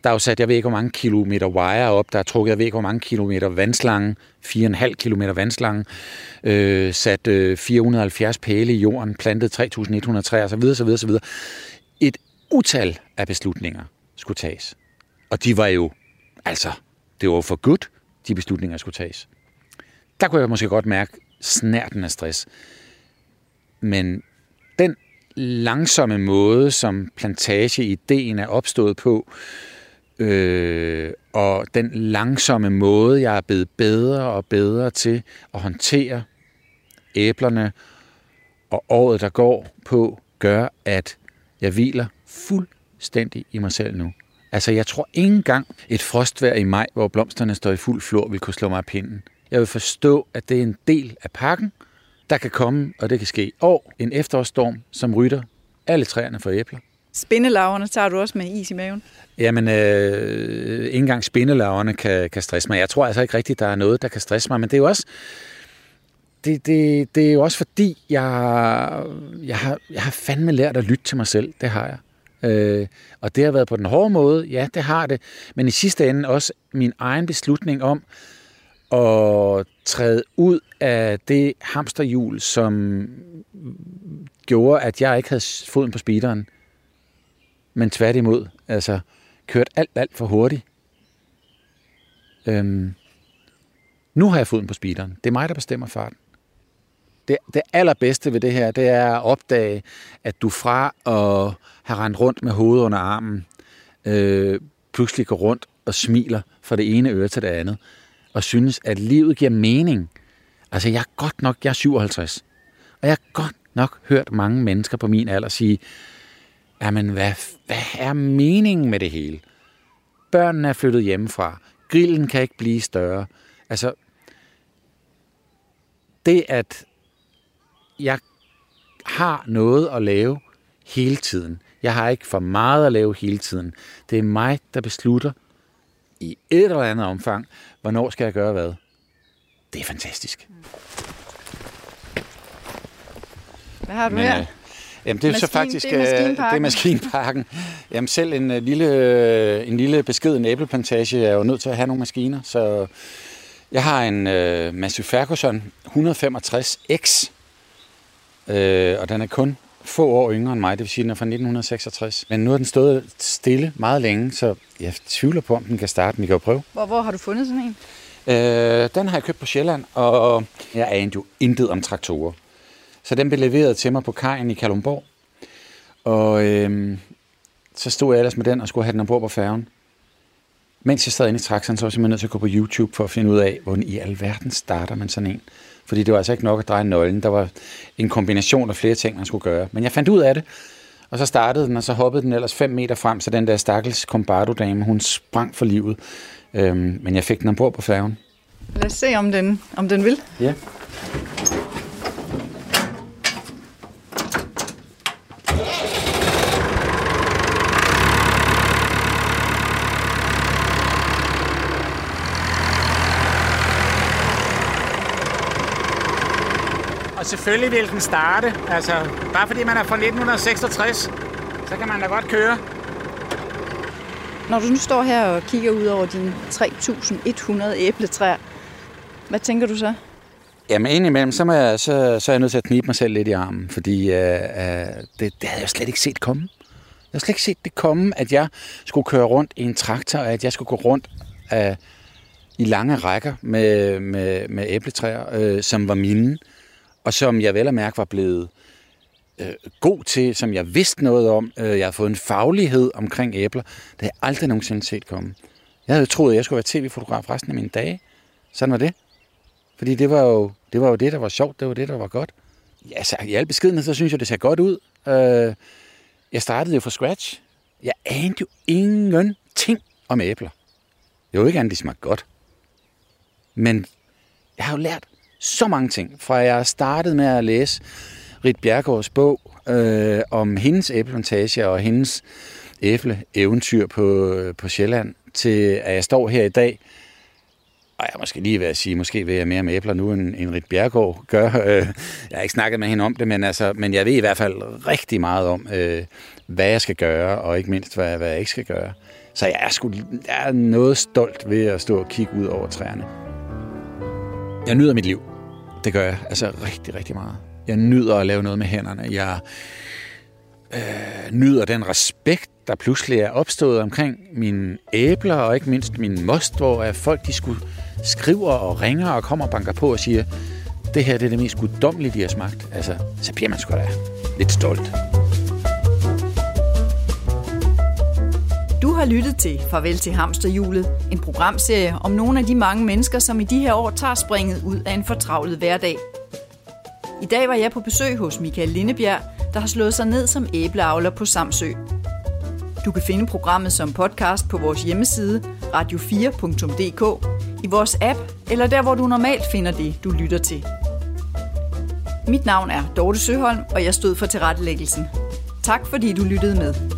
der er jo sat, jeg ved ikke, hvor mange kilometer wire op, der er trukket, jeg ved ikke, hvor mange kilometer vandslange, 4,5 kilometer vandslange, øh, sat øh, 470 pæle i jorden, plantet 3.100 træer, så videre, så videre, så videre. Et utal af beslutninger skulle tages. Og de var jo, altså, det var for godt, de beslutninger skulle tages. Der kunne jeg måske godt mærke snærten af stress. Men den langsomme måde, som plantageideen er opstået på, øh, Øh, og den langsomme måde, jeg er blevet bedre og bedre til at håndtere æblerne og året, der går på, gør, at jeg hviler fuldstændig i mig selv nu. Altså, jeg tror ikke engang et frostvær i maj, hvor blomsterne står i fuld flor, vil kunne slå mig af pinden. Jeg vil forstå, at det er en del af pakken, der kan komme, og det kan ske. Og en efterårsstorm, som rytter alle træerne for æbler. Spindelaverne tager du også med is i maven? Jamen, øh, ikke engang spindelaverne kan, kan stresse mig. Jeg tror altså ikke rigtigt, der er noget, der kan stresse mig, men det er jo også, det, det, det er jo også fordi, jeg, jeg, har, jeg har fandme lært at lytte til mig selv. Det har jeg. Øh, og det har været på den hårde måde, ja, det har det. Men i sidste ende også min egen beslutning om at træde ud af det hamsterhjul, som gjorde, at jeg ikke havde foden på speederen, men tværtimod, altså kørt alt, alt for hurtigt. Øhm, nu har jeg foden på speederen. Det er mig, der bestemmer farten. Det, det allerbedste ved det her, det er at opdage, at du fra at have rendt rundt med hovedet under armen, øh, pludselig går rundt og smiler fra det ene øre til det andet, og synes, at livet giver mening. Altså, jeg er godt nok, jeg er 57, og jeg har godt nok hørt mange mennesker på min alder sige, jamen, hvad, hvad er meningen med det hele? Børnene er flyttet hjemmefra. Grillen kan ikke blive større. Altså, det at jeg har noget at lave hele tiden. Jeg har ikke for meget at lave hele tiden. Det er mig, der beslutter i et eller andet omfang, hvornår skal jeg gøre hvad. Det er fantastisk. Hvad har du Men, her? Øh, jamen, det er Maskine, så faktisk det er maskinparken. Det er maskinparken. Jamen, selv en, uh, lille, uh, en lille beskeden æbleplantage er jo nødt til at have nogle maskiner, så jeg har en uh, Massey Ferguson 165X, uh, og den er kun få år yngre end mig, det vil sige, den er fra 1966. Men nu har den stået stille meget længe, så jeg tvivler på, om den kan starte. Vi kan jo prøve. Hvor, hvor har du fundet sådan en? Øh, den har jeg købt på Sjælland, og jeg anede jo intet om traktorer. Så den blev leveret til mig på kajen i Kalumborg. Og øh, så stod jeg ellers med den og skulle have den ombord på færgen. Mens jeg sad inde i traktoren, så var jeg simpelthen nødt til at gå på YouTube for at finde ud af, hvordan i alverden starter man sådan en. Fordi det var altså ikke nok at dreje nøglen. Der var en kombination af flere ting, man skulle gøre. Men jeg fandt ud af det, og så startede den, og så hoppede den ellers 5 meter frem, så den der stakkels Combardo-dame, hun sprang for livet. Øhm, men jeg fik den ombord på færgen. Lad os se, om den, om den vil. Ja. Selvfølgelig vil den starte. Altså, bare fordi man er fra 1966, så kan man da godt køre. Når du nu står her og kigger ud over dine 3.100 æbletræer, hvad tænker du så? Jamen indimellem, så, må jeg, så, så er jeg nødt til at knibe mig selv lidt i armen, fordi uh, uh, det, det havde jeg slet ikke set komme. Jeg havde slet ikke set det komme, at jeg skulle køre rundt i en traktor, og at jeg skulle gå rundt uh, i lange rækker med, med, med æbletræer, uh, som var mine og som jeg vel og mærke var blevet øh, god til, som jeg vidste noget om. Øh, jeg har fået en faglighed omkring æbler. Det har jeg aldrig nogensinde set komme. Jeg havde troet, at jeg skulle være tv-fotograf resten af mine dage. Sådan var det. Fordi det var, jo, det var jo det, der var sjovt. Det var det, der var godt. Ja, så i al beskedenhed, så synes jeg, det ser godt ud. Øh, jeg startede jo fra scratch. Jeg anede jo ingenting om æbler. Det var ikke andet, de smagte godt. Men jeg har jo lært så mange ting, fra jeg startede med at læse Rit Bjergårds bog øh, om hendes æbleplantage og hendes æble-eventyr på, øh, på Sjælland, til at jeg står her i dag, og jeg måske lige ved at sige, måske vil jeg mere med æbler nu, end, end Rit Bjergård gør. Øh, jeg har ikke snakket med hende om det, men, altså, men jeg ved i hvert fald rigtig meget om, øh, hvad jeg skal gøre, og ikke mindst, hvad, hvad jeg ikke skal gøre. Så jeg er, sgu, jeg er noget stolt ved at stå og kigge ud over træerne. Jeg nyder mit liv. Det gør jeg altså rigtig, rigtig meget. Jeg nyder at lave noget med hænderne. Jeg øh, nyder den respekt, der pludselig er opstået omkring mine æbler, og ikke mindst min most, hvor folk de skulle skriver og ringer og kommer og banker på og siger, det her det er det mest guddommelige, de har smagt. Altså, så bliver man sgu da lidt stolt. Du har lyttet til Farvel til Hamsterhjulet, en programserie om nogle af de mange mennesker, som i de her år tager springet ud af en fortravlet hverdag. I dag var jeg på besøg hos Michael Lindebjerg, der har slået sig ned som æbleavler på Samsø. Du kan finde programmet som podcast på vores hjemmeside radio4.dk, i vores app eller der, hvor du normalt finder det, du lytter til. Mit navn er Dorte Søholm, og jeg stod for tilrettelæggelsen. Tak fordi du lyttede med.